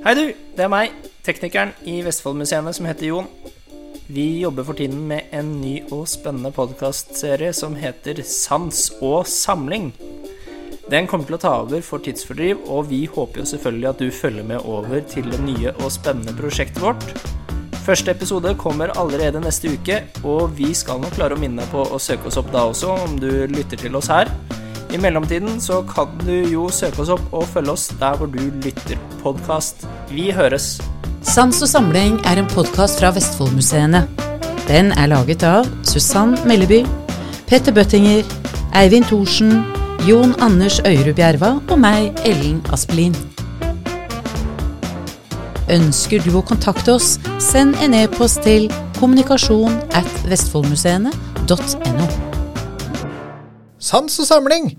Hei du, det er meg, teknikeren i Vestfoldmuseene som heter Jon. Vi jobber for tiden med en ny og spennende podkastserie som heter Sans og samling. Den kommer til å ta over for tidsfordriv, og vi håper jo selvfølgelig at du følger med over til det nye og spennende prosjektet vårt. Første episode kommer allerede neste uke, og vi skal nok klare å minne deg på å søke oss opp da også, om du lytter til oss her. I mellomtiden så kan du jo søke oss opp og følge oss der hvor du lytter podkast. Vi høres! Sans og samling er en podkast fra Vestfoldmuseene. Den er laget av Susann Melleby, Petter Bøttinger, Eivind Thorsen, Jon Anders Øyrud Bjerva og meg, Ellen Aspelin. Ønsker du å kontakte oss, send en e-post til kommunikasjon at vestfoldmuseene.no. Sans og samling